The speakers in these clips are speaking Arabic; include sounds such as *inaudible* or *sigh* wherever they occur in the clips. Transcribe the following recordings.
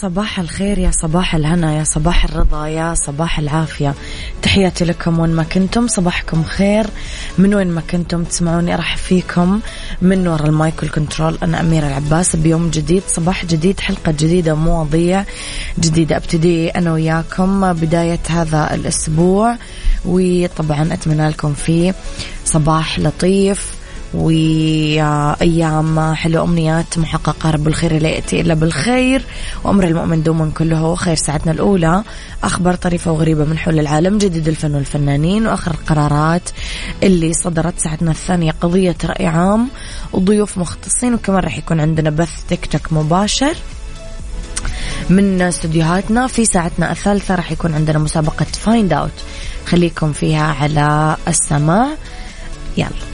صباح الخير يا صباح الهنا يا صباح الرضا يا صباح العافية. تحياتي لكم وين ما كنتم صباحكم خير. من وين ما كنتم تسمعوني أرحب فيكم من وراء المايك والكنترول. أنا أميرة العباس بيوم جديد صباح جديد حلقة جديدة مواضيع جديدة. أبتدي أنا وياكم بداية هذا الأسبوع وطبعا أتمنى لكم فيه صباح لطيف. وأيام حلوة أمنيات محققة رب الخير لا يأتي إلا بالخير. وأمر المؤمن دوما كله خير ساعتنا الأولى. أخبار طريفة وغريبة من حول العالم جديد الفن والفنانين وآخر القرارات اللي صدرت ساعتنا الثانية. قضية رأي عام وضيوف مختصين وكمان راح يكون عندنا بث تيك توك مباشر من استديوهاتنا. في ساعتنا الثالثة راح يكون عندنا مسابقة find out خليكم فيها على السماع. يلا.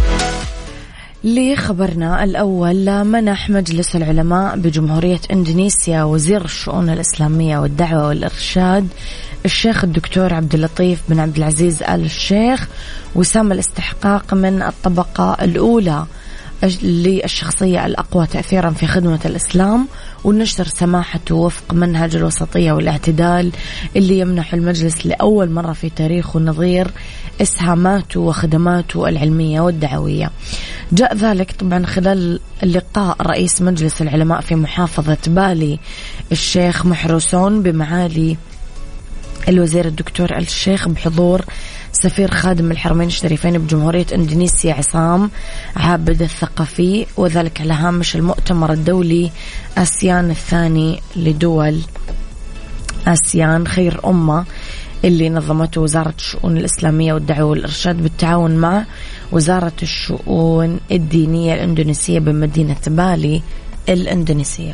لخبرنا الأول منح مجلس العلماء بجمهورية إندونيسيا وزير الشؤون الإسلامية والدعوة والإرشاد الشيخ الدكتور عبد اللطيف بن عبد العزيز آل الشيخ وسام الاستحقاق من الطبقة الأولى للشخصية الأقوى تأثيرا في خدمة الإسلام ونشر سماحته وفق منهج الوسطية والاعتدال اللي يمنح المجلس لأول مرة في تاريخه نظير إسهاماته وخدماته العلمية والدعوية. جاء ذلك طبعا خلال اللقاء رئيس مجلس العلماء في محافظة بالي الشيخ محروسون بمعالي الوزير الدكتور الشيخ بحضور سفير خادم الحرمين الشريفين بجمهورية إندونيسيا عصام عابد الثقفي وذلك على هامش المؤتمر الدولي آسيان الثاني لدول آسيان خير أمة اللي نظمته وزارة الشؤون الإسلامية والدعوة والإرشاد بالتعاون مع وزارة الشؤون الدينية الإندونيسية بمدينة بالي الإندونيسية.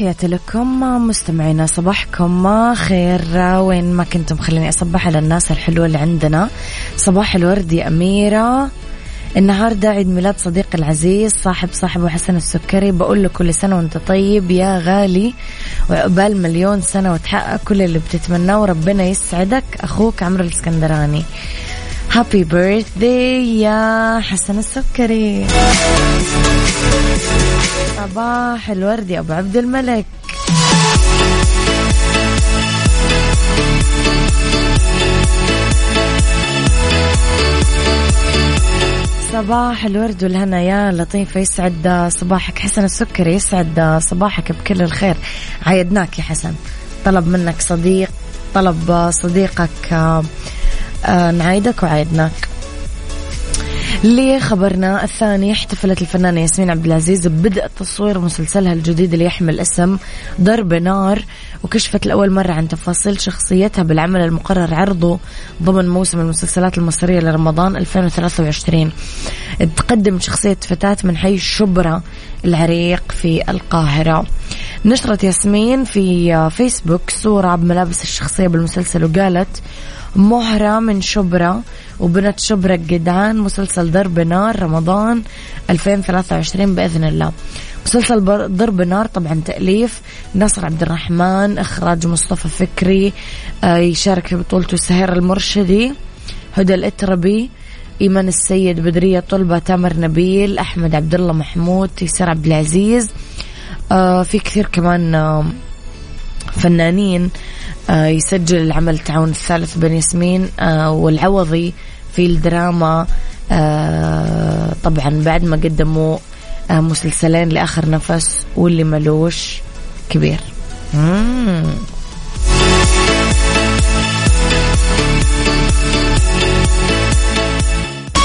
تحياتي لكم مستمعينا صباحكم خير. وين ما كنتم خليني أصبح على الناس الحلوة اللي عندنا. صباح الورد يا أميرة. النهاردة عيد ميلاد صديقي العزيز صاحب صاحبه حسن السكري. بقول له كل سنة وأنت طيب يا غالي. وعقبال مليون سنة وتحقق كل اللي بتتمناه. وربنا يسعدك. أخوك عمرو الإسكندراني. Happy birthday يا حسن السكري. صباح الورد يا أبو عبد الملك. صباح الورد والهنا يا لطيفة يسعد صباحك. حسن السكري يسعد صباحك بكل الخير. عيدناك يا حسن. طلب منك صديق طلب صديقك. آه، نعايدك وعايدناك. لخبرنا الثاني احتفلت الفنانة ياسمين عبد العزيز ببدء تصوير مسلسلها الجديد اللي يحمل اسم ضرب نار وكشفت لأول مرة عن تفاصيل شخصيتها بالعمل المقرر عرضه ضمن موسم المسلسلات المصرية لرمضان 2023 تقدم شخصية فتاة من حي شبرا العريق في القاهرة. نشرت ياسمين في فيسبوك صورة بملابس الشخصية بالمسلسل وقالت مهرة من شبرا وبنت شبرا جدعان مسلسل ضرب نار رمضان 2023 بإذن الله. مسلسل ضرب نار طبعا تأليف نصر عبد الرحمن إخراج مصطفى فكري آه، يشارك في بطولته سهير المرشدي هدى الإتربي إيمان السيد بدرية طلبة تامر نبيل أحمد عبد الله محمود تيسير عبد العزيز آه في كثير كمان آه فنانين يسجل العمل التعاون الثالث بين ياسمين والعوضي في الدراما آه طبعا بعد ما قدموا آه مسلسلين لآخر نفس واللي ملوش كبير.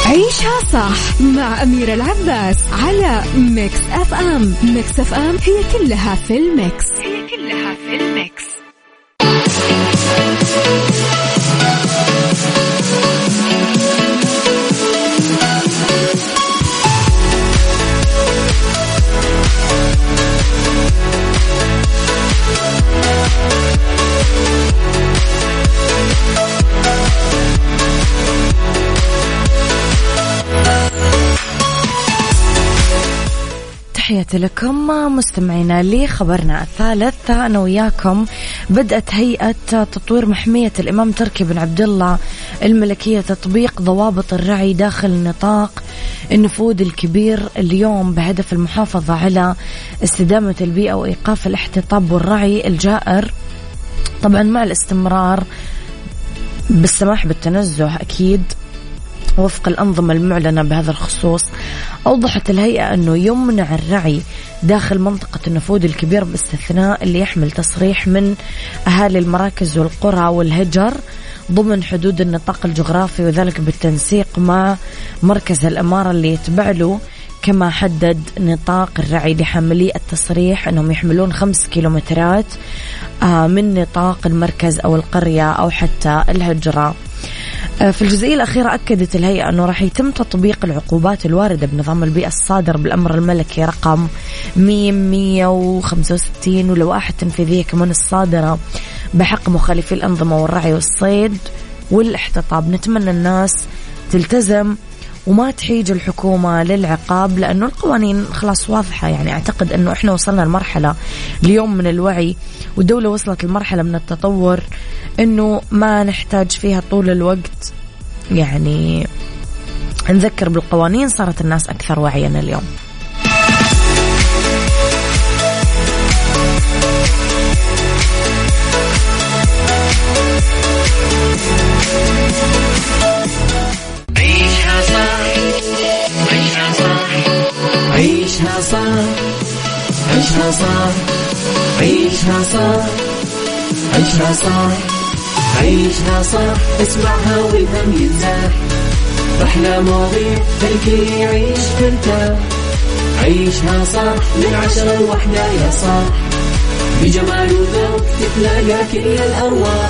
عيشها صح مع أميرة العباس على Mix FM Mix FM هي كلها في ال mix. هي كلها في الميكس. لكم مستمعينا لي خبرنا الثالث. أنا وياكم بدأت هيئة تطوير محمية الإمام تركي بن عبد الله الملكية تطبيق ضوابط الرعي داخل نطاق النفوذ الكبير اليوم بهدف المحافظة على استدامة البيئة وإيقاف الاحتطاب والرعي الجائر. طبعا مع الاستمرار بالسماح بالتنزه أكيد وفق الأنظمة المعلنة بهذا الخصوص أوضحت الهيئة أنه يمنع الرعي داخل منطقة النفوذ الكبير باستثناء اللي يحمل تصريح من أهالي المراكز والقرى والهجر ضمن حدود النطاق الجغرافي وذلك بالتنسيق مع مركز الإمارة اللي يتبع له كما حدد نطاق الرعي لحاملي التصريح أنهم يحملون خمس كيلومترات آه، من نطاق المركز أو القرية أو حتى الهجرة. في الجزئية الأخيرة أكدت الهيئة أنه راح يتم تطبيق العقوبات الواردة بنظام البيئة الصادر بالأمر الملكي رقم 165 واللوائح التنفيذية كمان الصادرة بحق مخالفي الأنظمة والرعي والصيد والإحتطاب. نتمنى الناس تلتزم وما تحيج الحكومة للعقاب لأنه القوانين خلاص واضحة. يعني أعتقد أنه إحنا وصلنا لمرحلة اليوم من الوعي والدولة وصلت لمرحلة من التطور أنه ما نحتاج فيها طول الوقت. يعني نذكر بالقوانين صارت الناس أكثر وعيا اليوم. عيشها صح عيشها صح عيشها صح عيشها صح عيشها صح اسمعها والهم ينزاح أحلى مواضيع خلي يعيش ترتاح عيشها صح من عشرة لوحدة يا صاح. بجمال وذوق تتلاقى كل الأرواح.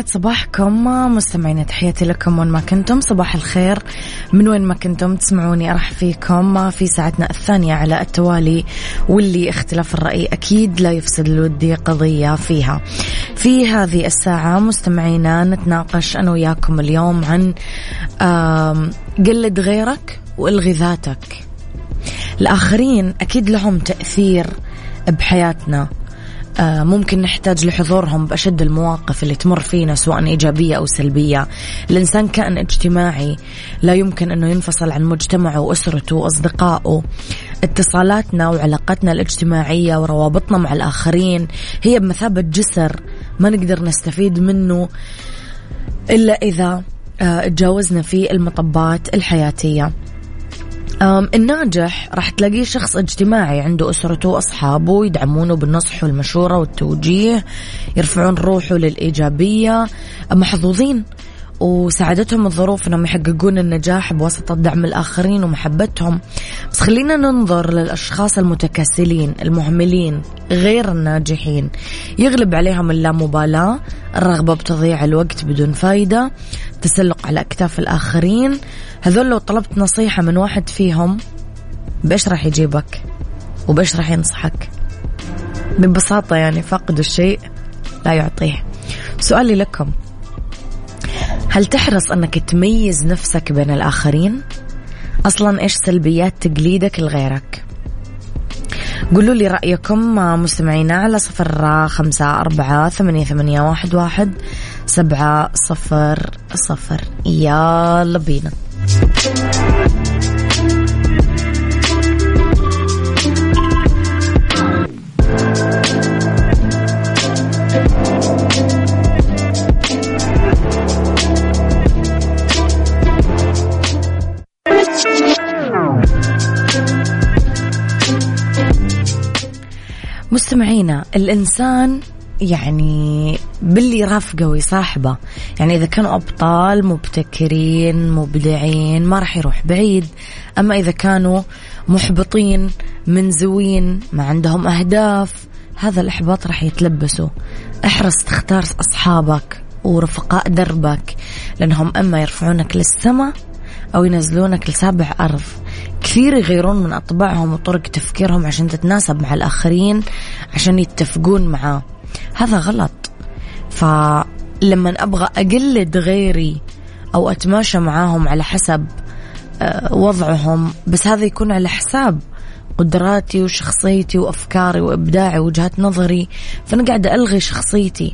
يسعد صباحكم مستمعين تحياتي لكم وين ما كنتم. صباح الخير. من وين ما كنتم تسمعوني أرح فيكم في ساعتنا الثانية على التوالي واللي اختلاف الرأي أكيد لا يفسد الودي قضية فيها. في هذه الساعة مستمعينا نتناقش أنا وياكم اليوم عن قلد غيرك والغي ذاتك. الآخرين أكيد لهم تأثير بحياتنا. ممكن نحتاج لحضورهم بأشد المواقف اللي تمر فينا سواء إيجابية أو سلبية. الإنسان كائن اجتماعي لا يمكن أنه ينفصل عن مجتمعه وأسرته وأصدقائه. اتصالاتنا وعلاقاتنا الاجتماعية وروابطنا مع الآخرين هي بمثابة جسر ما نقدر نستفيد منه إلا إذا آه، تجاوزنا في المطبات الحياتية. الناجح راح تلاقيه شخص اجتماعي عنده أسرته وأصحابه يدعمونه بالنصح والمشورة والتوجيه يرفعون روحه للإيجابية محظوظين. وساعدتهم الظروف انهم يحققون النجاح بواسطة دعم الآخرين ومحبتهم. بس خلينا ننظر للأشخاص المتكاسلين المهملين غير الناجحين. يغلب عليهم اللامبالاة الرغبة بتضييع الوقت بدون فايدة تسلق على أكتاف الآخرين. هذول لو طلبت نصيحة من واحد فيهم بإيش راح يجيبك؟ وبإيش راح ينصحك؟ ببساطة يعني فاقد الشيء لا يعطيه. سؤالي لكم. هل تحرص أنك تميز نفسك بين الآخرين؟ أصلا إيش سلبيات تقليدك لغيرك؟ قولوا لي رأيكم مستمعينا على صفر خمسة أربعة ثمانية, ثمانية واحد, واحد سبعة صفر صفر يلا بينا مستمعينا الإنسان يعني باللي يرافقه ويصاحبه. يعني إذا كانوا أبطال مبتكرين مبدعين ما راح يروح بعيد. أما إذا كانوا محبطين منزوين ما عندهم أهداف هذا الإحباط راح يتلبسوا احرص تختار أصحابك ورفقاء دربك لأنهم أما يرفعونك للسماء أو ينزلونك لسابع أرض. كثير يغيرون من أطباعهم وطرق تفكيرهم عشان تتناسب مع الآخرين عشان يتفقون معاه. هذا غلط. فلما أبغى أقلد غيري أو أتماشى معاهم على حسب آه، وضعهم بس هذا يكون على حساب قدراتي وشخصيتي وأفكاري وإبداعي ووجهات نظري. فأنا قاعدة ألغي شخصيتي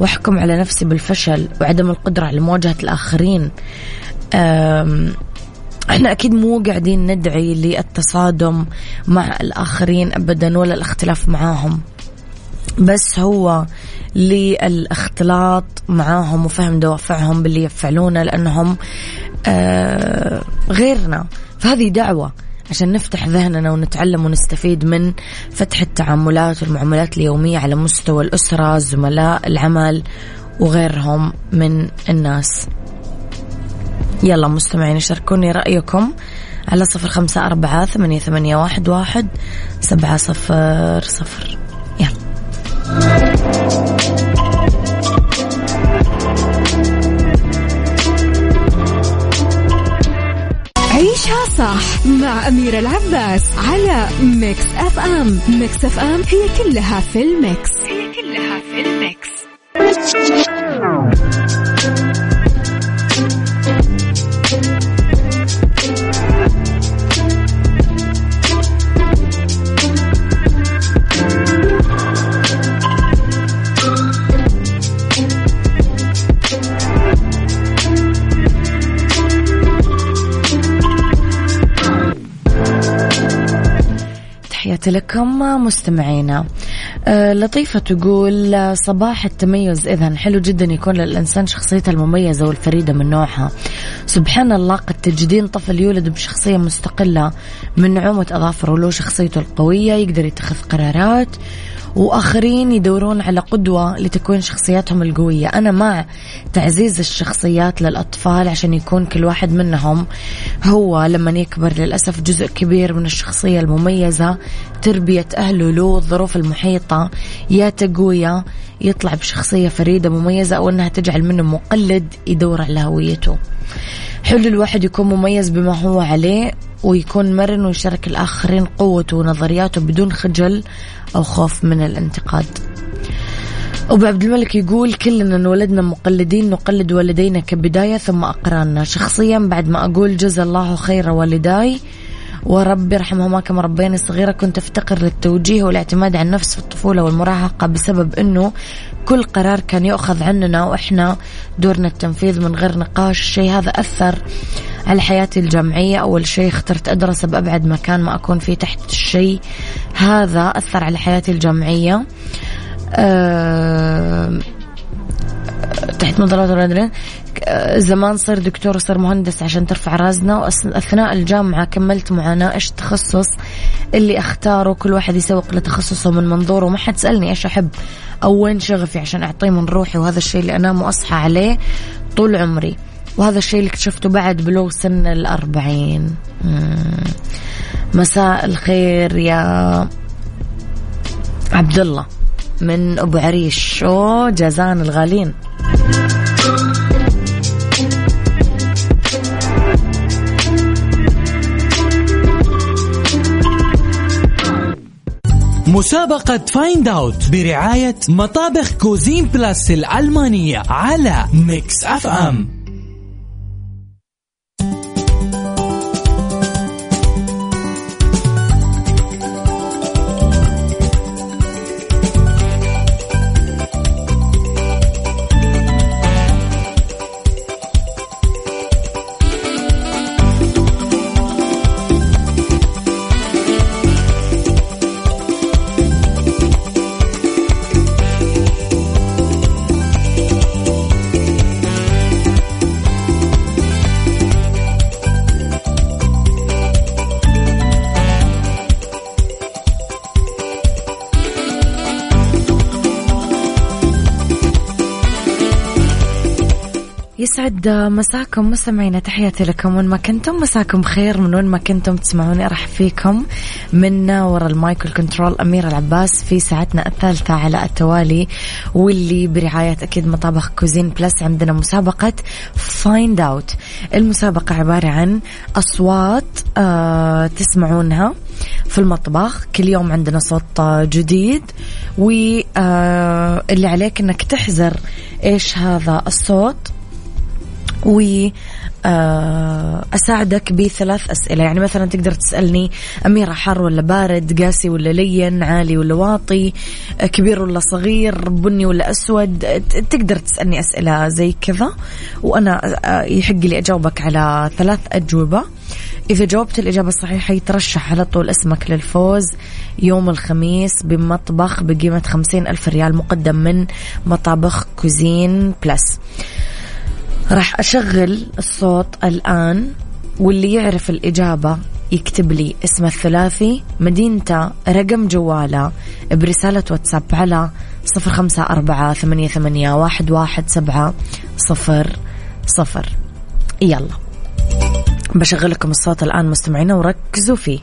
وأحكم على نفسي بالفشل وعدم القدرة على مواجهة الآخرين. إحنا أكيد مو قاعدين ندعي للتصادم مع الآخرين ابدا ولا الاختلاف معاهم. بس هو للاختلاط معاهم وفهم دوافعهم باللي يفعلونه لأنهم آه غيرنا. فهذه دعوة عشان نفتح ذهننا ونتعلم ونستفيد من فتح التعاملات والمعاملات اليومية على مستوى الأسرة زملاء العمل وغيرهم من الناس. يلا مستمعين شاركوني رأيكم على صفر خمسة أربعة ثمانية, ثمانية واحد, واحد سبعة صفر صفر. يلا. عيشها صح مع أميرة العباس على Mix FM Mix FM هي كلها في ال mix. هي كلها في ال mix. تحياتي لكم مستمعينا. أه لطيفة تقول صباح التميز. إذا حلو جدا يكون للإنسان شخصيته المميزة والفريدة من نوعها. سبحان الله قد تجدين طفل يولد بشخصية مستقلة من نعومة أظافره ولو شخصيته القوية يقدر يتخذ قرارات وآخرين يدورون على قدوة لتكوين شخصياتهم القوية. أنا مع تعزيز الشخصيات للأطفال عشان يكون كل واحد منهم هو لما يكبر. للأسف جزء كبير من الشخصية المميزة تربية أهله له الظروف المحيطة يا تقوية يطلع بشخصية فريدة مميزة أو أنها تجعل منه مقلد يدور على هويته. حلو الواحد يكون مميز بما هو عليه ويكون مرن ويشارك الآخرين قوته ونظرياته بدون خجل أو خوف من الانتقاد. أبو عبد الملك يقول كلنا انولدنا مقلدين نقلد والدينا كبداية ثم أقراننا. شخصيا بعد ما أقول جزا الله خير والداي وربي رحمهما كما ربيني صغيرة كنت أفتقر للتوجيه والاعتماد على النفس في الطفولة والمراهقة بسبب أنه كل قرار كان يؤخذ عننا وإحنا دورنا التنفيذ من غير نقاش. الشيء هذا أثر على حياتي الجامعية أول شيء اخترت أدرس بأبعد مكان ما أكون فيه تحت الشيء هذا أثر على حياتي الجامعية أه تحت مظلات الأدرين زمان صير دكتور وصير مهندس عشان ترفع راسنا وأثناء الجامعة كملت معاناة. إيش التخصص اللي أختاره؟ كل واحد يسوق لتخصصه من منظوره. ما حد سألني إيش أحب. أو وين شغفي عشان أعطيه من روحي وهذا الشيء اللي أنام وأصحى عليه طول عمري. وهذا الشيء اللي اكتشفته بعد بلوغ سن الأربعين. مساء الخير يا عبد الله من أبو عريش. أوه جازان الغالين. مسابقة Find Out برعاية مطابخ Cuisine Plus الألمانية على Mix FM يسعد مساكم مستمعينا تحياتي لكم. وين ما كنتم مساكم خير. من وين ما كنتم تسمعوني أرحب فيكم. من ورا ال mic وال control أميرة العباس في ساعتنا الثالثة على التوالي واللي برعاية أكيد مطابخ Cuisine Plus. عندنا مسابقة Find Out المسابقة عبارة عن أصوات آه تسمعونها في المطبخ. كل يوم عندنا صوت جديد. واللي آه عليك إنك تحزر إيش هذا الصوت. و آه، بثلاث أسئلة. يعني مثلا تقدر تسألني أميرة حر ولا بارد قاسي ولا لين عالي ولا واطي آه، كبير ولا صغير بني ولا أسود تقدر تسألني أسئلة زي كذا وأنا آه، يحق لي أجاوبك على ثلاث أجوبة. إذا جاوبت الإجابة الصحيحة يترشح على طول اسمك للفوز. يوم الخميس بمطبخ بقيمة خمسين ألف ريال مقدم من مطابخ Cuisine Plus. راح أشغل الصوت الآن واللي يعرف الإجابة يكتب لي اسمه الثلاثي مدينته رقم جواله برسالة واتساب على صفر خمسة أربعة ثمانية, ثمانية واحد, واحد سبعة صفر صفر. يلا بشغل لكم الصوت الآن مستمعينا وركزوا فيه.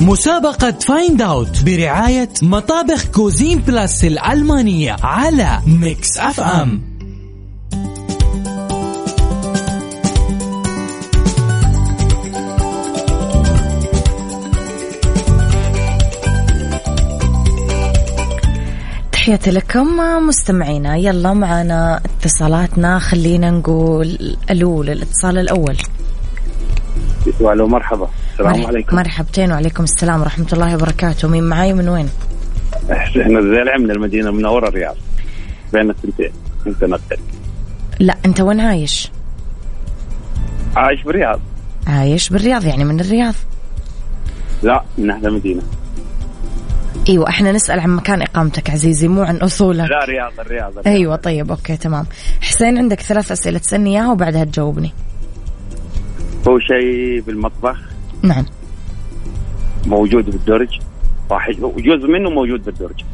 مسابقة Find Out برعاية مطابخ Cuisine Plus الألمانية على Mix FM تحياتي لكم مستمعينا يلا معنا اتصالاتنا. خلينا نقول ألو للاتصال الأول. ألو مرحبا. السلام عليكم. مرحبتين وعليكم السلام ورحمة الله وبركاته. مين معاي من وين؟ إحنا الزالع من المدينة المنورة الرياض. بين الثنتين. أنت نقل لا أنت وين عايش؟ عايش بالرياض. عايش بالرياض يعني من الرياض. لا من أهل المدينة. إيوه إحنا نسأل عن مكان إقامتك عزيزي مو عن اصولك لا رياض الرياض, الرياض. إيوه طيب أوكي تمام. حسين عندك ثلاث أسئلة تسألني إياها وبعدها تجاوبني. هو شيء بالمطبخ. نعم. موجود بالدرج؟ واحد جزء منه موجود بالدرج.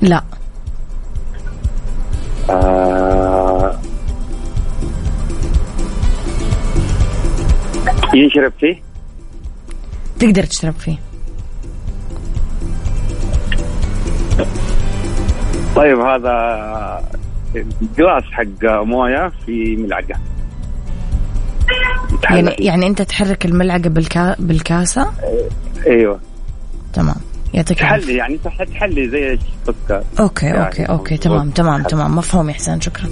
لا. آه. ينشرب فيه؟ تقدر تشرب فيه. طيب هذا glass حق موية في ملعقة. يعني يعني أنت تحرك الملعقة بالكا بالكاسة؟ إيوه. تمام. يعطيك تحلي يعني تح- تحلي زي السكر. okay يعني okay okay. تمام تمام. تمام. مفهوم يا حسين شكرا.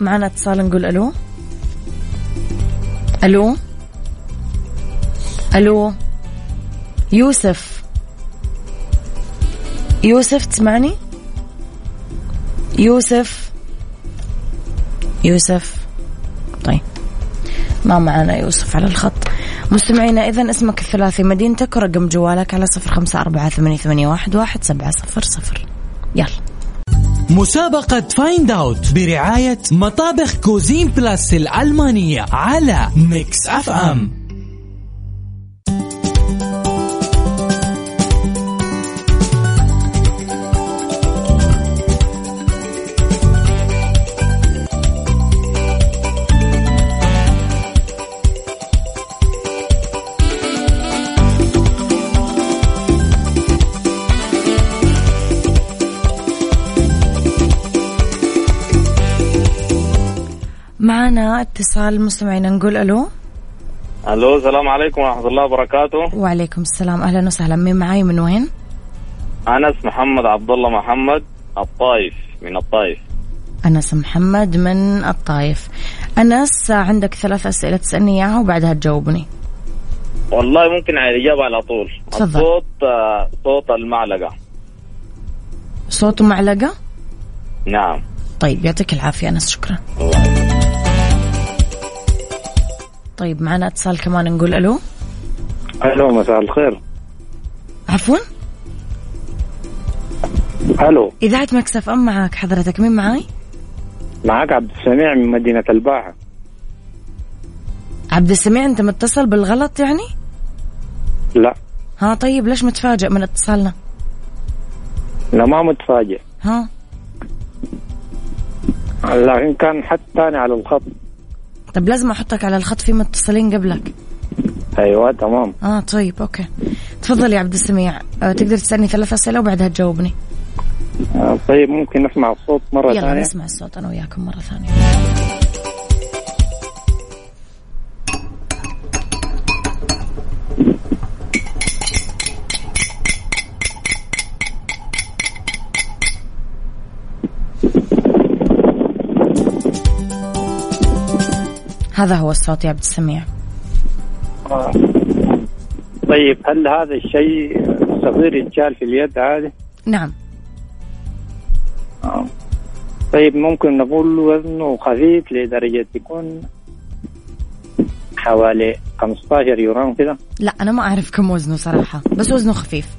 معنا اتصال نقول ألو. ألو. ألو. يوسف. يوسف تسمعني؟ يوسف. يوسف. طيب. ما معنا يوسف على الخط. مستمعينا إذا اسمك الثلاثي مدينتك ورقم جوالك على صفر خمسة أربعة ثمانية, ثمانية واحد, واحد سبعة صفر صفر. يلا. مسابقة Find Out برعاية مطابخ Cuisine Plus الألمانية على Mix FM معنا اتصال مستمعينا نقول ألو. ألو السلام عليكم ورحمة الله وبركاته. وعليكم السلام أهلا وسهلا. مين معاي؟ من وين؟ أنس محمد عبد الله محمد الطايف من الطايف. أنس محمد من الطايف. أنس عندك ثلاث أسئلة تسألني إياها وبعدها تجاوبني. والله ممكن على الإجابة على طول. تفضل. الصوت آه، صوت المعلقة. صوت معلقة؟ نعم. طيب يعطيك العافية أنس شكرا. طيب معنا اتصال كمان نقول ألو. ألو مساء الخير. عفوا. ألو. إذاعة مكسف أم معك حضرتك مين معاي؟ معك عبد السميع من مدينة الباحة. عبد السميع أنت متصل بالغلط يعني؟ لا. ها طيب ليش متفاجئ من اتصالنا؟ لا ما متفاجئ. ها. لكن كان حد ثاني على الخط. طب لازم أحطك على الخط في متصلين قبلك. أيوه تمام. آه طيب أوكي. تفضل يا عبد السميع. آه تقدر تسألني ثلاث أسئلة وبعدها تجاوبني. آه، طيب ممكن نسمع الصوت مرة يلا ثانية؟ نسمع الصوت أنا وياكم مرة ثانية. هذا هو الصوت يا عبد السميع آه. طيب هل هذا الشيء صغير يتشال في اليد عادي؟ نعم آه. طيب ممكن نقول وزنه خفيف لدرجة يكون حوالي 15 جرام كده لا أنا ما أعرف كم وزنه صراحة بس وزنه خفيف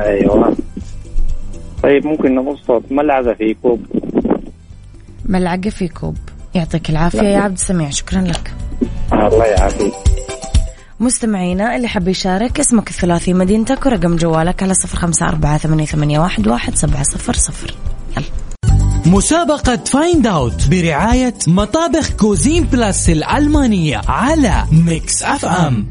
أيوه طيب ممكن نقول صوت ملعقة في كوب ملعقة في كوب يعطيك العافية يا عبد السميع شكرا لك. الله يعافيك. مستمعينا اللي حب يشارك اسمك الثلاثي مدينتك ورقم جوالك على صفر خمسة أربعة ثمانية, ثمانية واحد, واحد سبعة صفر صفر. يلا. مسابقة Find Out برعاية مطابخ Cuisine Plus الألمانية على Mix FM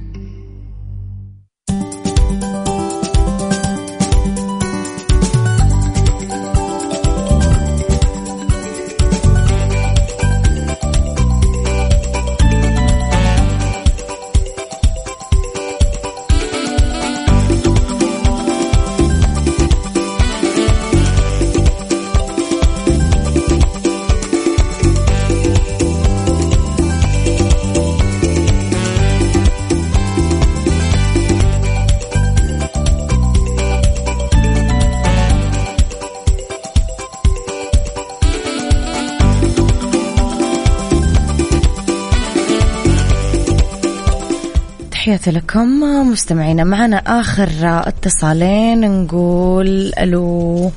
تحياتي لكم مستمعينا معنا آخر اتصالين نقول ألو.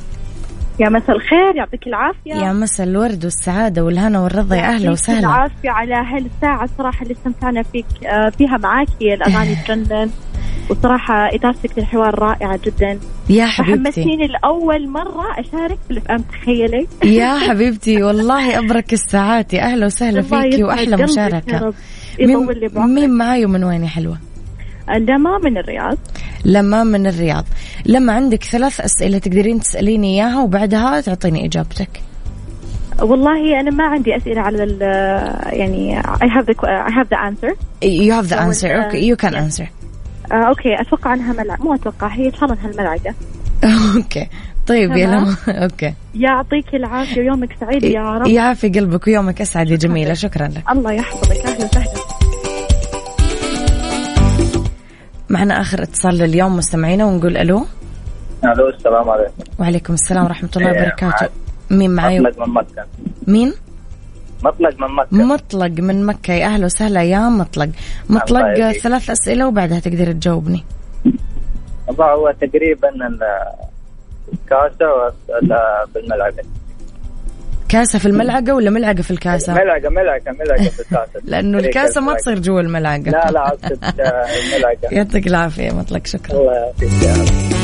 يا مساء الخير يعطيك العافية. يا مساء الورد والسعادة والهنا والرضا يا أهلا وسهلا. العافية على هالساعة. صراحة اللي استمتعنا فيك آه، فيها معاكي الأغاني *laughs* تجنن وصراحة إدارتك للحوار رائعة جدا. يا حبيبتي. حمسيني لأول مرة أشارك في الأفلام تخيلي. يا حبيبتي والله أبرك الساعات. يا أهلا وسهلا فيكي وأحلى مشاركة. مين, مين معاي ومن وين يا حلوة؟ لمى من الرياض. لمى من الرياض. لمى عندك ثلاث أسئلة تقدرين تسأليني إياها وبعدها تعطيني إجابتك. والله أنا ما عندي أسئلة على ال يعني I have the I have the answer. You have the answer. okay you can answer. آه okay أتوقع أنها ملعقة مو أتوقع هي إن شاء الله أنها الملعقة. *laughs* okay طيب يا لمى okay يعطيك العافية ويومك سعيد يا رب. يعافي قلبك ويومك أسعد يا جميلة. شكرا لك. الله يحفظك. أهلا وسهلا. معنا آخر اتصال لليوم مستمعينا ونقول ألو. ألو السلام عليكم. وعليكم السلام ورحمة الله وبركاته. مين معي مطلق من مكة. مين؟ مطلق من مكة. مطلق من مكة. يا أهلا وسهلا يا مطلق. مطلق ثلاث أسئلة وبعدها تقدر تجاوبني. هو تقريبا الكاسة ولا بالملعقة كاسة في الملعقة ولا ملعقة في الكاسة؟ ملعقة ملعقة ملعقة في الكاسة. *laughs* لأنه الكاسة ما تصير جوا الملعقة. لا لا أقصد الملعقة. يعطيك العافية مطلق شكرا. الله يعافيك.